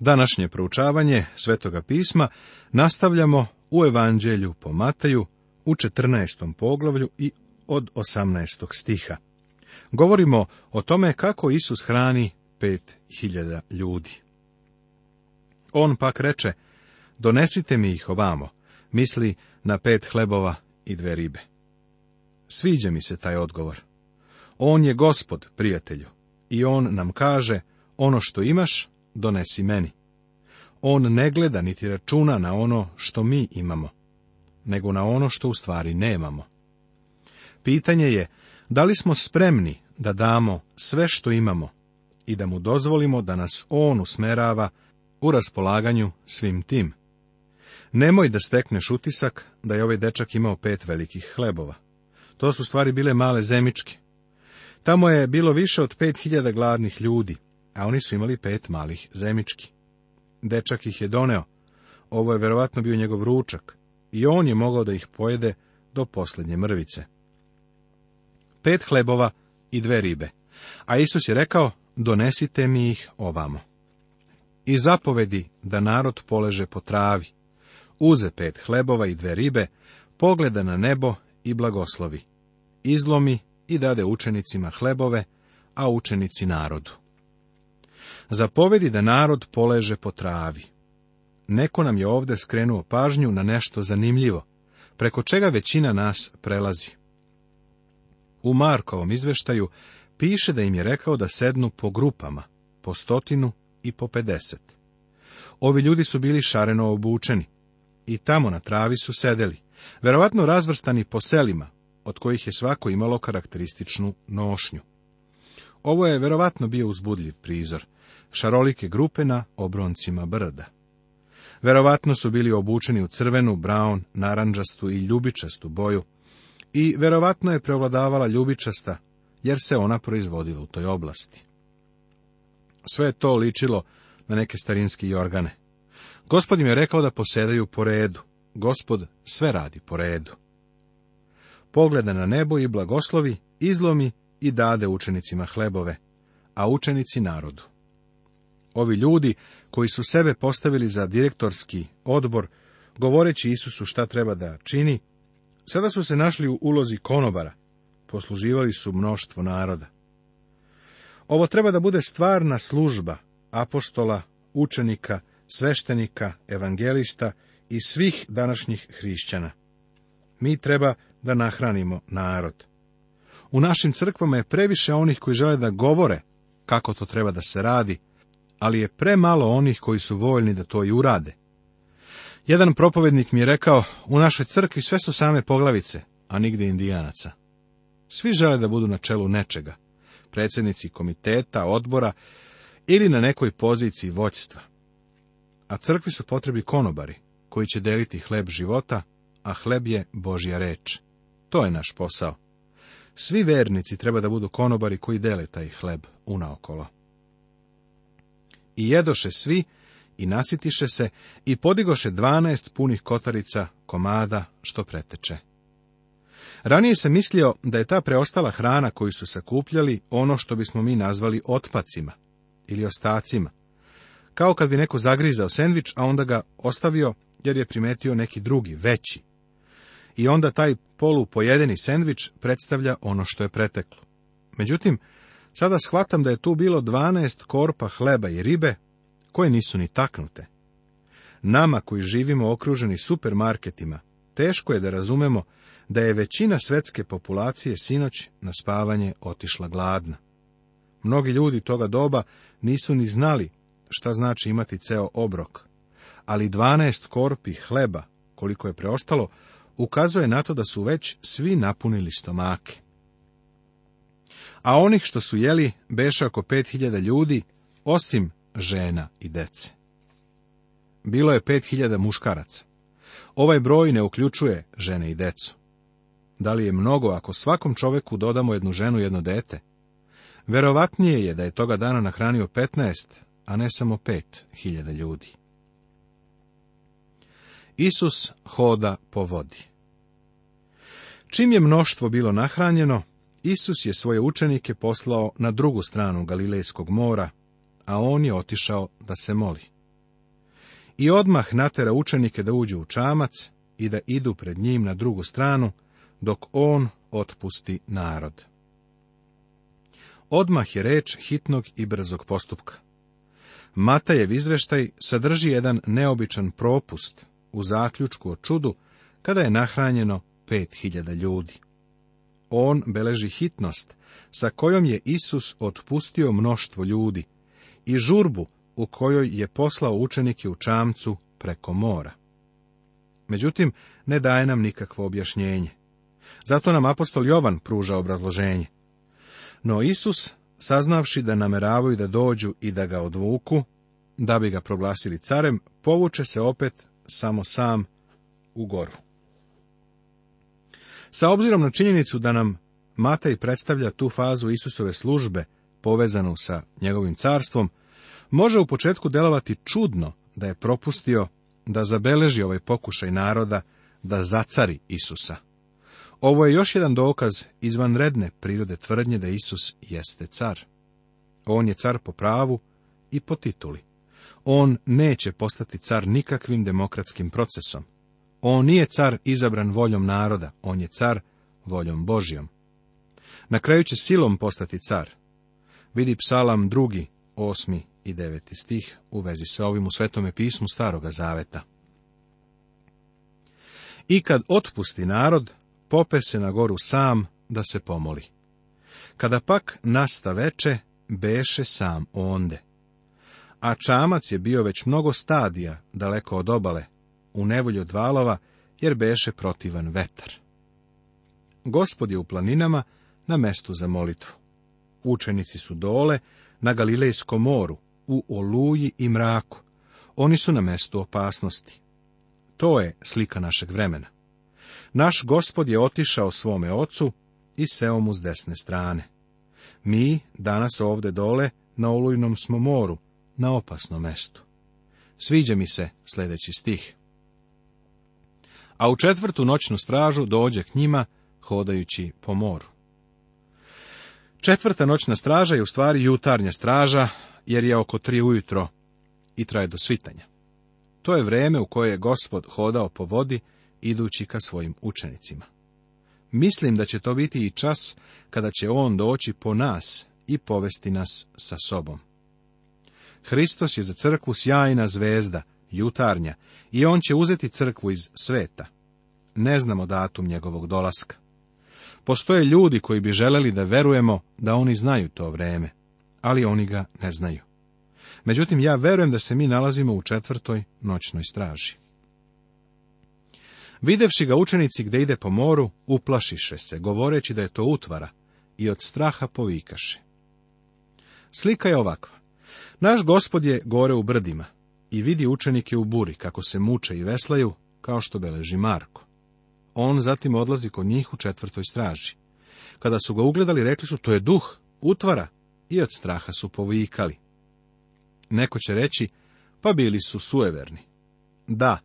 Današnje proučavanje Svetoga pisma nastavljamo u Evanđelju po Mateju u 14. poglavlju i od 18. stiha. Govorimo o tome kako Isus hrani pet hiljada ljudi. On pak reče, donesite mi ih ovamo, misli na pet hlebova i dve ribe. Sviđa mi se taj odgovor. On je gospod, prijatelju, i on nam kaže, ono što imaš, donesi meni. On ne gleda niti računa na ono što mi imamo, nego na ono što u stvari nemamo. Pitanje je da li smo spremni da damo sve što imamo i da mu dozvolimo da nas on usmerava u raspolaganju svim tim. Nemoj da stekneš utisak da je ovaj dečak imao pet velikih hlebova. To su stvari bile male zemičke. Tamo je bilo više od pet hiljada gladnih ljudi, a oni su imali pet malih zemički. Dečak ih je doneo. Ovo je verovatno bio njegov ručak i on je mogao da ih pojede do posljednje mrvice. Pet hlebova i dve ribe. A Isus je rekao, donesite mi ih ovamo. I zapovedi da narod poleže po travi. Uze pet hlebova i dve ribe, pogleda na nebo i blagoslovi. Izlomi i dade učenicima hlebove, a učenici narodu zapovedi da narod poleže po travi. Neko nam je ovdje skrenuo pažnju na nešto zanimljivo, preko čega većina nas prelazi. U Markovom izveštaju piše da im je rekao da sednu po grupama, po stotinu i po pedeset. Ovi ljudi su bili šareno obučeni i tamo na travi su sedeli, verovatno razvrstani po selima, od kojih je svako imalo karakterističnu nošnju. Ovo je verovatno bio uzbudljiv prizor, šarolike grupe na obroncima brda. Verovatno su bili obučeni u crvenu, braun, naranđastu i ljubičastu boju i verovatno je prevladavala ljubičasta, jer se ona proizvodila u toj oblasti. Sve je to ličilo na neke starinski jorgane. Gospodin je rekao da posedaju po redu. Gospod sve radi po redu. Pogleda na nebo i blagoslovi, izlomi i dade učenicima hlebove, a učenici narodu. Ovi ljudi koji su sebe postavili za direktorski odbor, govoreći Isusu šta treba da čini, sada su se našli u ulozi konobara, posluživali su mnoštvo naroda. Ovo treba da bude stvarna služba apostola, učenika, sveštenika, evangelista i svih današnjih hrišćana. Mi treba da nahranimo narod. U našim crkvama je previše onih koji žele da govore kako to treba da se radi, ali je premalo onih koji su voljni da to i urade. Jedan propovednik mi je rekao, u našoj crkvi sve su same poglavice, a nigde indijanaca. Svi žele da budu na čelu nečega, predsjednici komiteta, odbora ili na nekoj poziciji voćstva. A crkvi su potrebi konobari, koji će deliti hleb života, a hleb je Božja reč. To je naš posao. Svi vernici treba da budu konobari koji dele taj hleb unaokolo. I jedoše svi, i nasitiše se, i podigoše dvanaest punih kotarica komada što preteče. Ranije se mislio da je ta preostala hrana koju su sakupljali ono što bismo mi nazvali otpacima ili ostacima. Kao kad bi neko zagrizao sendvič, a onda ga ostavio jer je primetio neki drugi, veći. I onda taj polupojedeni sendvič predstavlja ono što je preteklo. Međutim, Sada shvatam da je tu bilo dvanaest korpa hleba i ribe, koje nisu ni taknute. Nama koji živimo okruženi supermarketima, teško je da razumemo da je većina svetske populacije sinoć na spavanje otišla gladna. Mnogi ljudi toga doba nisu ni znali šta znači imati ceo obrok, ali dvanaest korpi hleba, koliko je preostalo, ukazuje na to da su već svi napunili stomake a onih što su jeli beše oko pet hiljada ljudi, osim žena i dece. Bilo je pet hiljada muškaraca. Ovaj broj ne uključuje žene i decu. Da li je mnogo ako svakom čoveku dodamo jednu ženu i jedno dete? Verovatnije je da je toga dana nahranio 15, a ne samo pet hiljada ljudi. Isus hoda po vodi. Čim je mnoštvo bilo nahranjeno, Isus je svoje učenike poslao na drugu stranu Galilejskog mora, a on je otišao da se moli. I odmah natera učenike da uđu u čamac i da idu pred njim na drugu stranu, dok on otpusti narod. Odmah je reč hitnog i brzog postupka. Matajev izveštaj sadrži jedan neobičan propust u zaključku o čudu kada je nahranjeno pet hiljada ljudi. On beleži hitnost sa kojom je Isus otpustio mnoštvo ljudi i žurbu u kojoj je poslao učenike u čamcu preko mora. Međutim, ne daje nam nikakvo objašnjenje. Zato nam apostol Jovan pruža obrazloženje. No Isus, saznavši da nameravaju da dođu i da ga odvuku, da bi ga proglasili carem, povuče se opet samo sam u goru. Sa obzirom na činjenicu da nam Matej predstavlja tu fazu Isusove službe, povezanu sa njegovim carstvom, može u početku delovati čudno da je propustio da zabeleži ovaj pokušaj naroda da zacari Isusa. Ovo je još jedan dokaz izvanredne prirode tvrdnje da Isus jeste car. On je car po pravu i po tituli. On neće postati car nikakvim demokratskim procesom. On nije car izabran voljom naroda, on je car voljom Božjom. Na kraju će silom postati car. Vidi psalam drugi, osmi i deveti stih u vezi sa ovim u svetome pismu Staroga Zaveta. I kad otpusti narod, pope se na goru sam da se pomoli. Kada pak nasta veče, beše sam onde. A čamac je bio već mnogo stadija daleko od obale, u nevolju od valova, jer beše protivan vetar. Gospod je u planinama, na mestu za molitvu. Učenici su dole, na Galilejskom moru, u oluji i mraku. Oni su na mestu opasnosti. To je slika našeg vremena. Naš gospod je otišao svome ocu i seo mu s desne strane. Mi, danas ovde dole, na olujnom smo moru, na opasnom mestu. Sviđa mi se sljedeći stih a u četvrtu noćnu stražu dođe k njima hodajući po moru. Četvrta noćna straža je u stvari jutarnja straža, jer je oko tri ujutro i traje do svitanja. To je vrijeme u koje je gospod hodao po vodi, idući ka svojim učenicima. Mislim da će to biti i čas kada će on doći po nas i povesti nas sa sobom. Hristos je za crkvu sjajna zvezda jutarnja, i on će uzeti crkvu iz sveta. Ne znamo datum njegovog dolaska. Postoje ljudi koji bi želeli da verujemo da oni znaju to vreme, ali oni ga ne znaju. Međutim, ja verujem da se mi nalazimo u četvrtoj noćnoj straži. Videvši ga učenici gde ide po moru, uplašiše se, govoreći da je to utvara, i od straha povikaše. Slika je ovakva. Naš gospod je gore u brdima, i vidi učenike u buri kako se muče i veslaju, kao što beleži Marko. On zatim odlazi kod njih u četvrtoj straži. Kada su ga ugledali, rekli su, to je duh, utvara, i od straha su povikali. Neko će reći, pa bili su sujeverni. Da,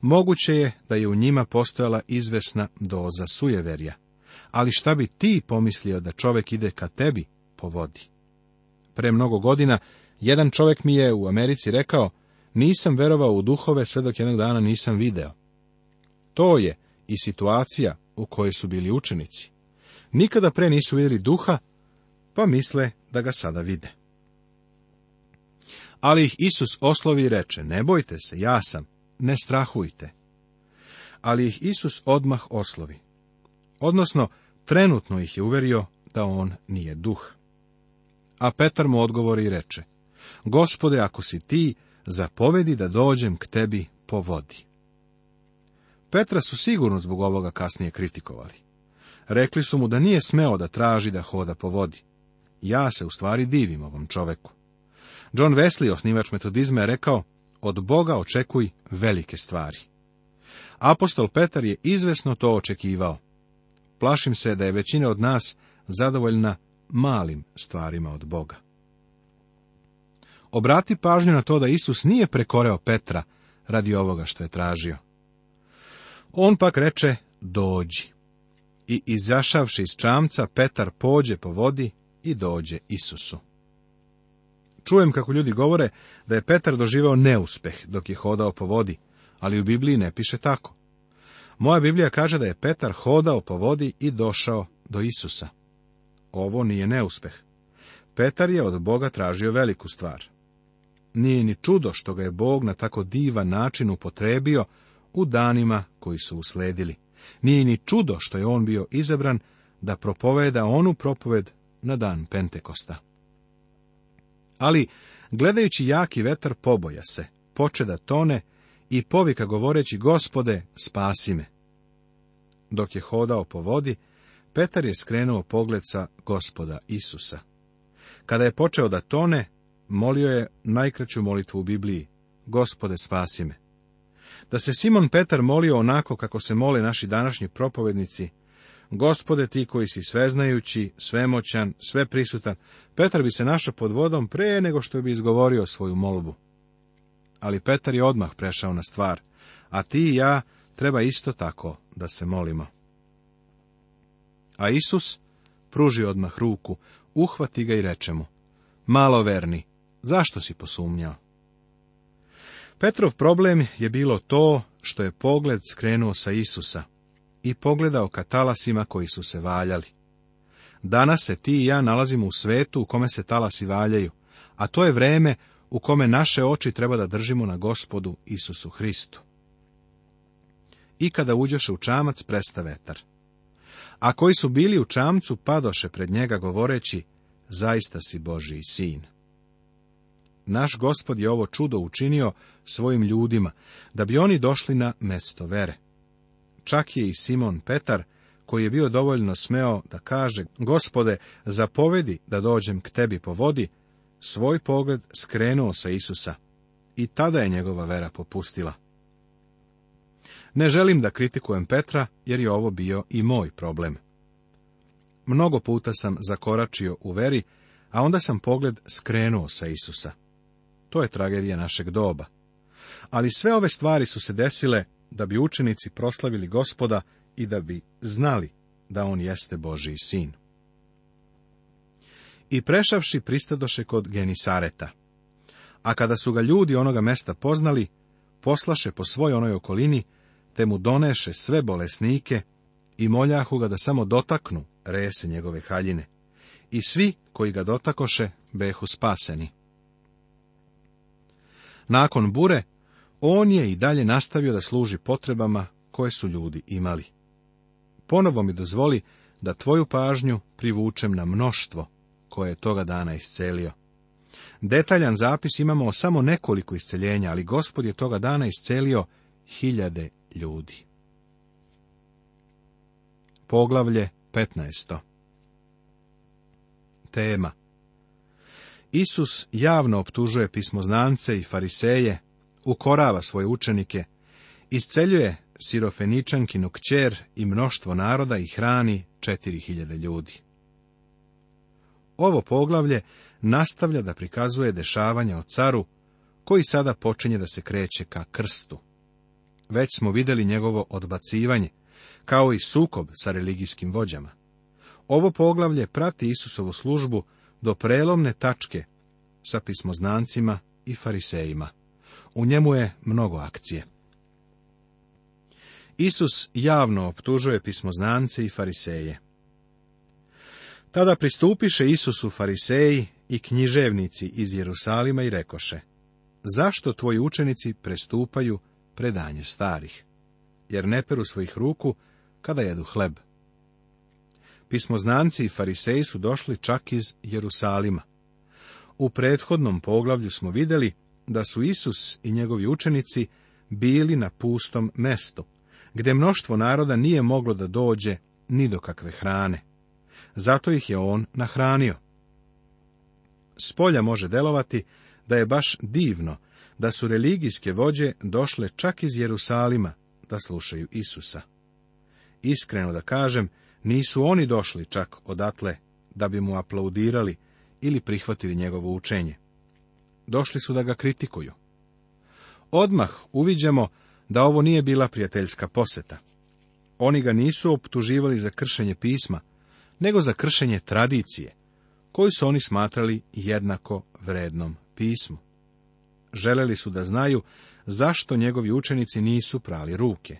moguće je da je u njima postojala izvesna doza sujeverja, ali šta bi ti pomislio da čovek ide ka tebi po vodi? Pre mnogo godina, jedan čovek mi je u Americi rekao, nisam verovao u duhove sve dok jednog dana nisam video. To je i situacija u kojoj su bili učenici. Nikada pre nisu vidjeli duha, pa misle da ga sada vide. Ali ih Isus oslovi i reče, ne bojte se, ja sam, ne strahujte. Ali ih Isus odmah oslovi. Odnosno, trenutno ih je uverio da on nije duh. A Petar mu odgovori i reče, gospode, ako si ti, zapovedi da dođem k tebi po vodi. Petra su sigurno zbog ovoga kasnije kritikovali. Rekli su mu da nije smeo da traži da hoda po vodi. Ja se u stvari divim ovom čoveku. John Wesley, osnivač metodizma, je rekao, od Boga očekuj velike stvari. Apostol Petar je izvesno to očekivao. Plašim se da je većina od nas zadovoljna malim stvarima od Boga obrati pažnju na to da Isus nije prekoreo Petra radi ovoga što je tražio. On pak reče, dođi. I izašavši iz čamca, Petar pođe po vodi i dođe Isusu. Čujem kako ljudi govore da je Petar doživao neuspeh dok je hodao po vodi, ali u Bibliji ne piše tako. Moja Biblija kaže da je Petar hodao po vodi i došao do Isusa. Ovo nije neuspeh. Petar je od Boga tražio veliku stvar. Nije ni čudo što ga je Bog na tako divan način upotrebio u danima koji su usledili. Nije ni čudo što je on bio izabran da propoveda onu propoved na dan Pentekosta. Ali, gledajući jaki vetar poboja se, poče da tone i povika govoreći, gospode, spasi me. Dok je hodao po vodi, Petar je skrenuo pogled sa gospoda Isusa. Kada je počeo da tone, molio je najkraću molitvu u Bibliji, gospode spasi me. Da se Simon Petar molio onako kako se mole naši današnji propovednici, gospode ti koji si sveznajući, svemoćan, sveprisutan, Petar bi se našao pod vodom prije nego što bi izgovorio svoju molbu. Ali Petar je odmah prešao na stvar, a ti i ja treba isto tako da se molimo. A Isus pruži odmah ruku, uhvati ga i reče mu, malo verni, Zašto si posumnjao? Petrov problem je bilo to što je pogled skrenuo sa Isusa i pogledao ka talasima koji su se valjali. Danas se ti i ja nalazimo u svetu u kome se talasi valjaju, a to je vreme u kome naše oči treba da držimo na gospodu Isusu Hristu. I kada uđeše u čamac, presta vetar. A koji su bili u čamcu, padoše pred njega govoreći, zaista si Boži sin naš gospod je ovo čudo učinio svojim ljudima, da bi oni došli na mesto vere. Čak je i Simon Petar, koji je bio dovoljno smeo da kaže, gospode, zapovedi da dođem k tebi po vodi, svoj pogled skrenuo sa Isusa. I tada je njegova vera popustila. Ne želim da kritikujem Petra, jer je ovo bio i moj problem. Mnogo puta sam zakoračio u veri, a onda sam pogled skrenuo sa Isusa. To je tragedija našeg doba. Ali sve ove stvari su se desile da bi učenici proslavili gospoda i da bi znali da on jeste Božiji sin. I prešavši pristadoše kod Genisareta. A kada su ga ljudi onoga mesta poznali, poslaše po svoj onoj okolini, te mu doneše sve bolesnike i moljahu ga da samo dotaknu rese njegove haljine. I svi koji ga dotakoše behu spaseni. Nakon bure, on je i dalje nastavio da služi potrebama koje su ljudi imali. Ponovo mi dozvoli da tvoju pažnju privučem na mnoštvo koje je toga dana iscelio. Detaljan zapis imamo o samo nekoliko isceljenja, ali gospod je toga dana iscelio hiljade ljudi. Poglavlje 15. Tema Isus javno optužuje pismoznance i fariseje, ukorava svoje učenike, isceljuje sirofeničankinu kćer i mnoštvo naroda i hrani četiri hiljade ljudi. Ovo poglavlje nastavlja da prikazuje dešavanja o caru, koji sada počinje da se kreće ka krstu. Već smo vidjeli njegovo odbacivanje, kao i sukob sa religijskim vođama. Ovo poglavlje prati Isusovu službu do prelomne tačke sa pismoznancima i farisejima. U njemu je mnogo akcije. Isus javno optužuje pismoznance i fariseje. Tada pristupiše Isusu fariseji i književnici iz Jerusalima i rekoše, zašto tvoji učenici prestupaju predanje starih, jer ne peru svojih ruku kada jedu hleb. Pismoznanci i fariseji su došli čak iz Jerusalima. U prethodnom poglavlju smo videli da su Isus i njegovi učenici bili na pustom mestu, gde mnoštvo naroda nije moglo da dođe ni do kakve hrane. Zato ih je on nahranio. Spolja može delovati da je baš divno da su religijske vođe došle čak iz Jerusalima da slušaju Isusa. Iskreno da kažem, nisu oni došli čak odatle da bi mu aplaudirali ili prihvatili njegovo učenje. Došli su da ga kritikuju. Odmah uviđamo da ovo nije bila prijateljska poseta. Oni ga nisu optuživali za kršenje pisma, nego za kršenje tradicije, koju su oni smatrali jednako vrednom pismu. Želeli su da znaju zašto njegovi učenici nisu prali ruke.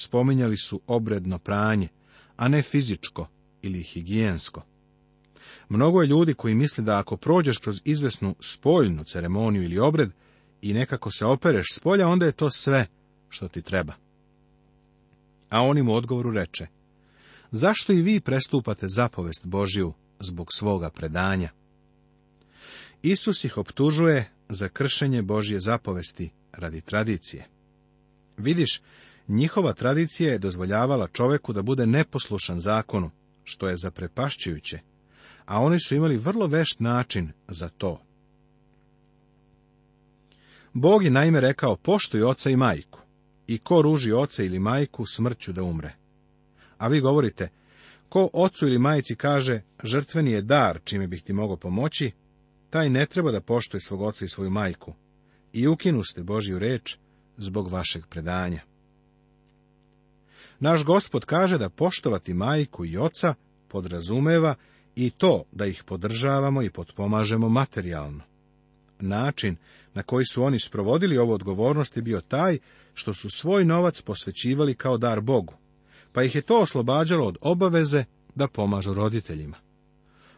Spominjali su obredno pranje, a ne fizičko ili higijensko. Mnogo je ljudi koji misli da ako prođeš kroz izvesnu spoljnu ceremoniju ili obred i nekako se opereš spolja, onda je to sve što ti treba. A oni mu u odgovoru reče, zašto i vi prestupate zapovest Božju zbog svoga predanja? Isus ih optužuje za kršenje Božje zapovesti radi tradicije. Vidiš, Njihova tradicija je dozvoljavala čoveku da bude neposlušan zakonu, što je zaprepašćujuće, a oni su imali vrlo vešt način za to. Bog je naime rekao, poštuj oca i majku, i ko ruži oca ili majku, smrću da umre. A vi govorite, ko ocu ili majici kaže, žrtveni je dar čime bih ti mogao pomoći, taj ne treba da poštuje svog oca i svoju majku, i ukinu ste Božju reč zbog vašeg predanja. Naš gospod kaže da poštovati majku i oca podrazumeva i to da ih podržavamo i potpomažemo materijalno. Način na koji su oni sprovodili ovu odgovornost je bio taj što su svoj novac posvećivali kao dar Bogu, pa ih je to oslobađalo od obaveze da pomažu roditeljima.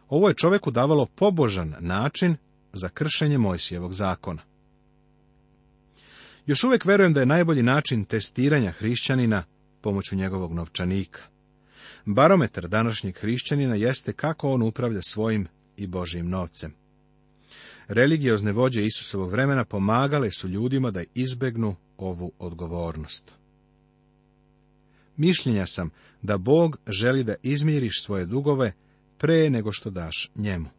Ovo je čovjeku davalo pobožan način za kršenje Mojsijevog zakona. Još uvijek verujem da je najbolji način testiranja hrišćanina pomoću njegovog novčanika. Barometar današnjeg hrišćanina jeste kako on upravlja svojim i Božijim novcem. Religiozne vođe Isusovog vremena pomagale su ljudima da izbegnu ovu odgovornost. Mišljenja sam da Bog želi da izmiriš svoje dugove pre nego što daš njemu.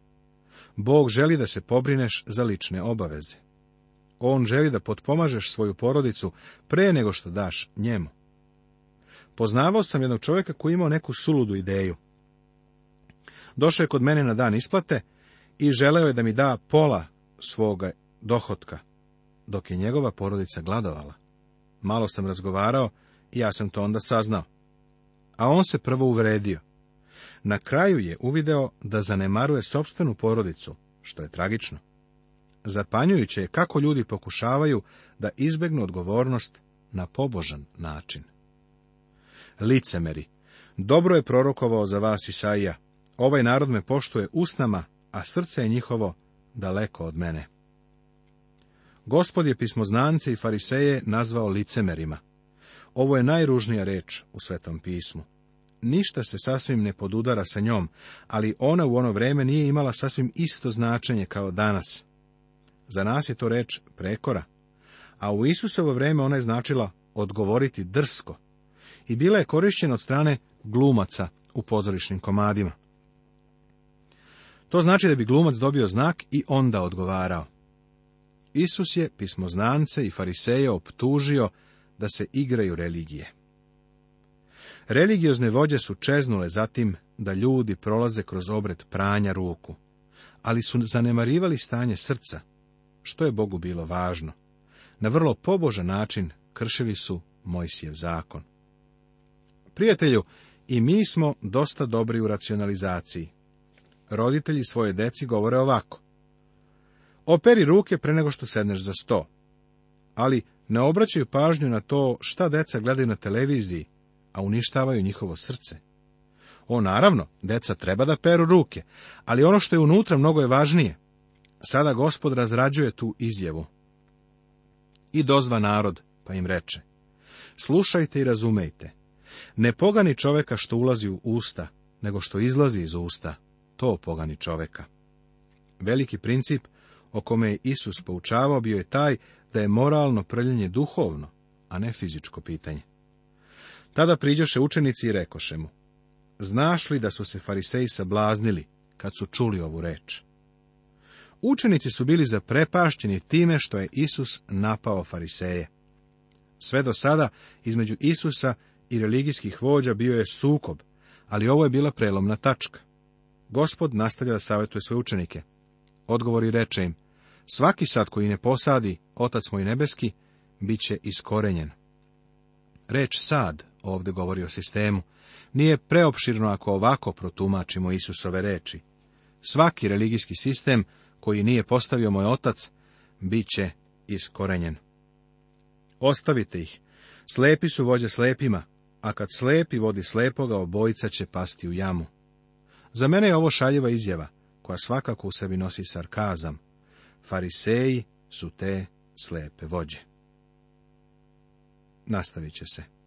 Bog želi da se pobrineš za lične obaveze. On želi da potpomažeš svoju porodicu pre nego što daš njemu. Poznavao sam jednog čovjeka koji imao neku suludu ideju. Došao je kod mene na dan isplate i želeo je da mi da pola svoga dohotka, dok je njegova porodica gladovala. Malo sam razgovarao i ja sam to onda saznao. A on se prvo uvredio. Na kraju je uvideo da zanemaruje sopstvenu porodicu, što je tragično. Zapanjujuće je kako ljudi pokušavaju da izbegnu odgovornost na pobožan način licemeri. Dobro je prorokovao za vas Isaija. Ovaj narod me poštuje usnama, a srce je njihovo daleko od mene. Gospod je pismoznance i fariseje nazvao licemerima. Ovo je najružnija reč u Svetom pismu. Ništa se sasvim ne podudara sa njom, ali ona u ono vreme nije imala sasvim isto značenje kao danas. Za nas je to reč prekora, a u Isusovo vreme ona je značila odgovoriti drsko, i bila je korišćena od strane glumaca u pozorišnim komadima. To znači da bi glumac dobio znak i onda odgovarao. Isus je pismoznance i fariseje optužio da se igraju religije. Religiozne vođe su čeznule zatim da ljudi prolaze kroz obred pranja ruku, ali su zanemarivali stanje srca, što je Bogu bilo važno. Na vrlo pobožan način kršili su Mojsijev zakon. Prijatelju, i mi smo dosta dobri u racionalizaciji. Roditelji svoje deci govore ovako. Operi ruke pre nego što sedneš za sto. Ali ne obraćaju pažnju na to šta deca gledaju na televiziji, a uništavaju njihovo srce. O, naravno, deca treba da peru ruke, ali ono što je unutra mnogo je važnije. Sada gospod razrađuje tu izjavu. I dozva narod, pa im reče. Slušajte i razumejte. Ne pogani čoveka što ulazi u usta, nego što izlazi iz usta, to pogani čoveka. Veliki princip o kome je Isus poučavao bio je taj da je moralno prljenje duhovno, a ne fizičko pitanje. Tada priđoše učenici i rekoše mu, znaš li da su se fariseji sablaznili kad su čuli ovu reč? Učenici su bili zaprepašćeni time što je Isus napao fariseje. Sve do sada između Isusa i religijskih vođa bio je sukob, ali ovo je bila prelomna tačka. Gospod nastavlja da savjetuje sve učenike. Odgovori reče im, svaki sad koji ne posadi, otac moj nebeski, bit će iskorenjen. Reč sad, ovdje govori o sistemu, nije preopširno ako ovako protumačimo Isusove reči. Svaki religijski sistem koji nije postavio moj otac, bit će iskorenjen. Ostavite ih. Slepi su vođe slepima, a kad slepi vodi slepoga, obojica će pasti u jamu. Za mene je ovo šaljiva izjava, koja svakako u sebi nosi sarkazam. Fariseji su te slepe vođe. Nastavit će se.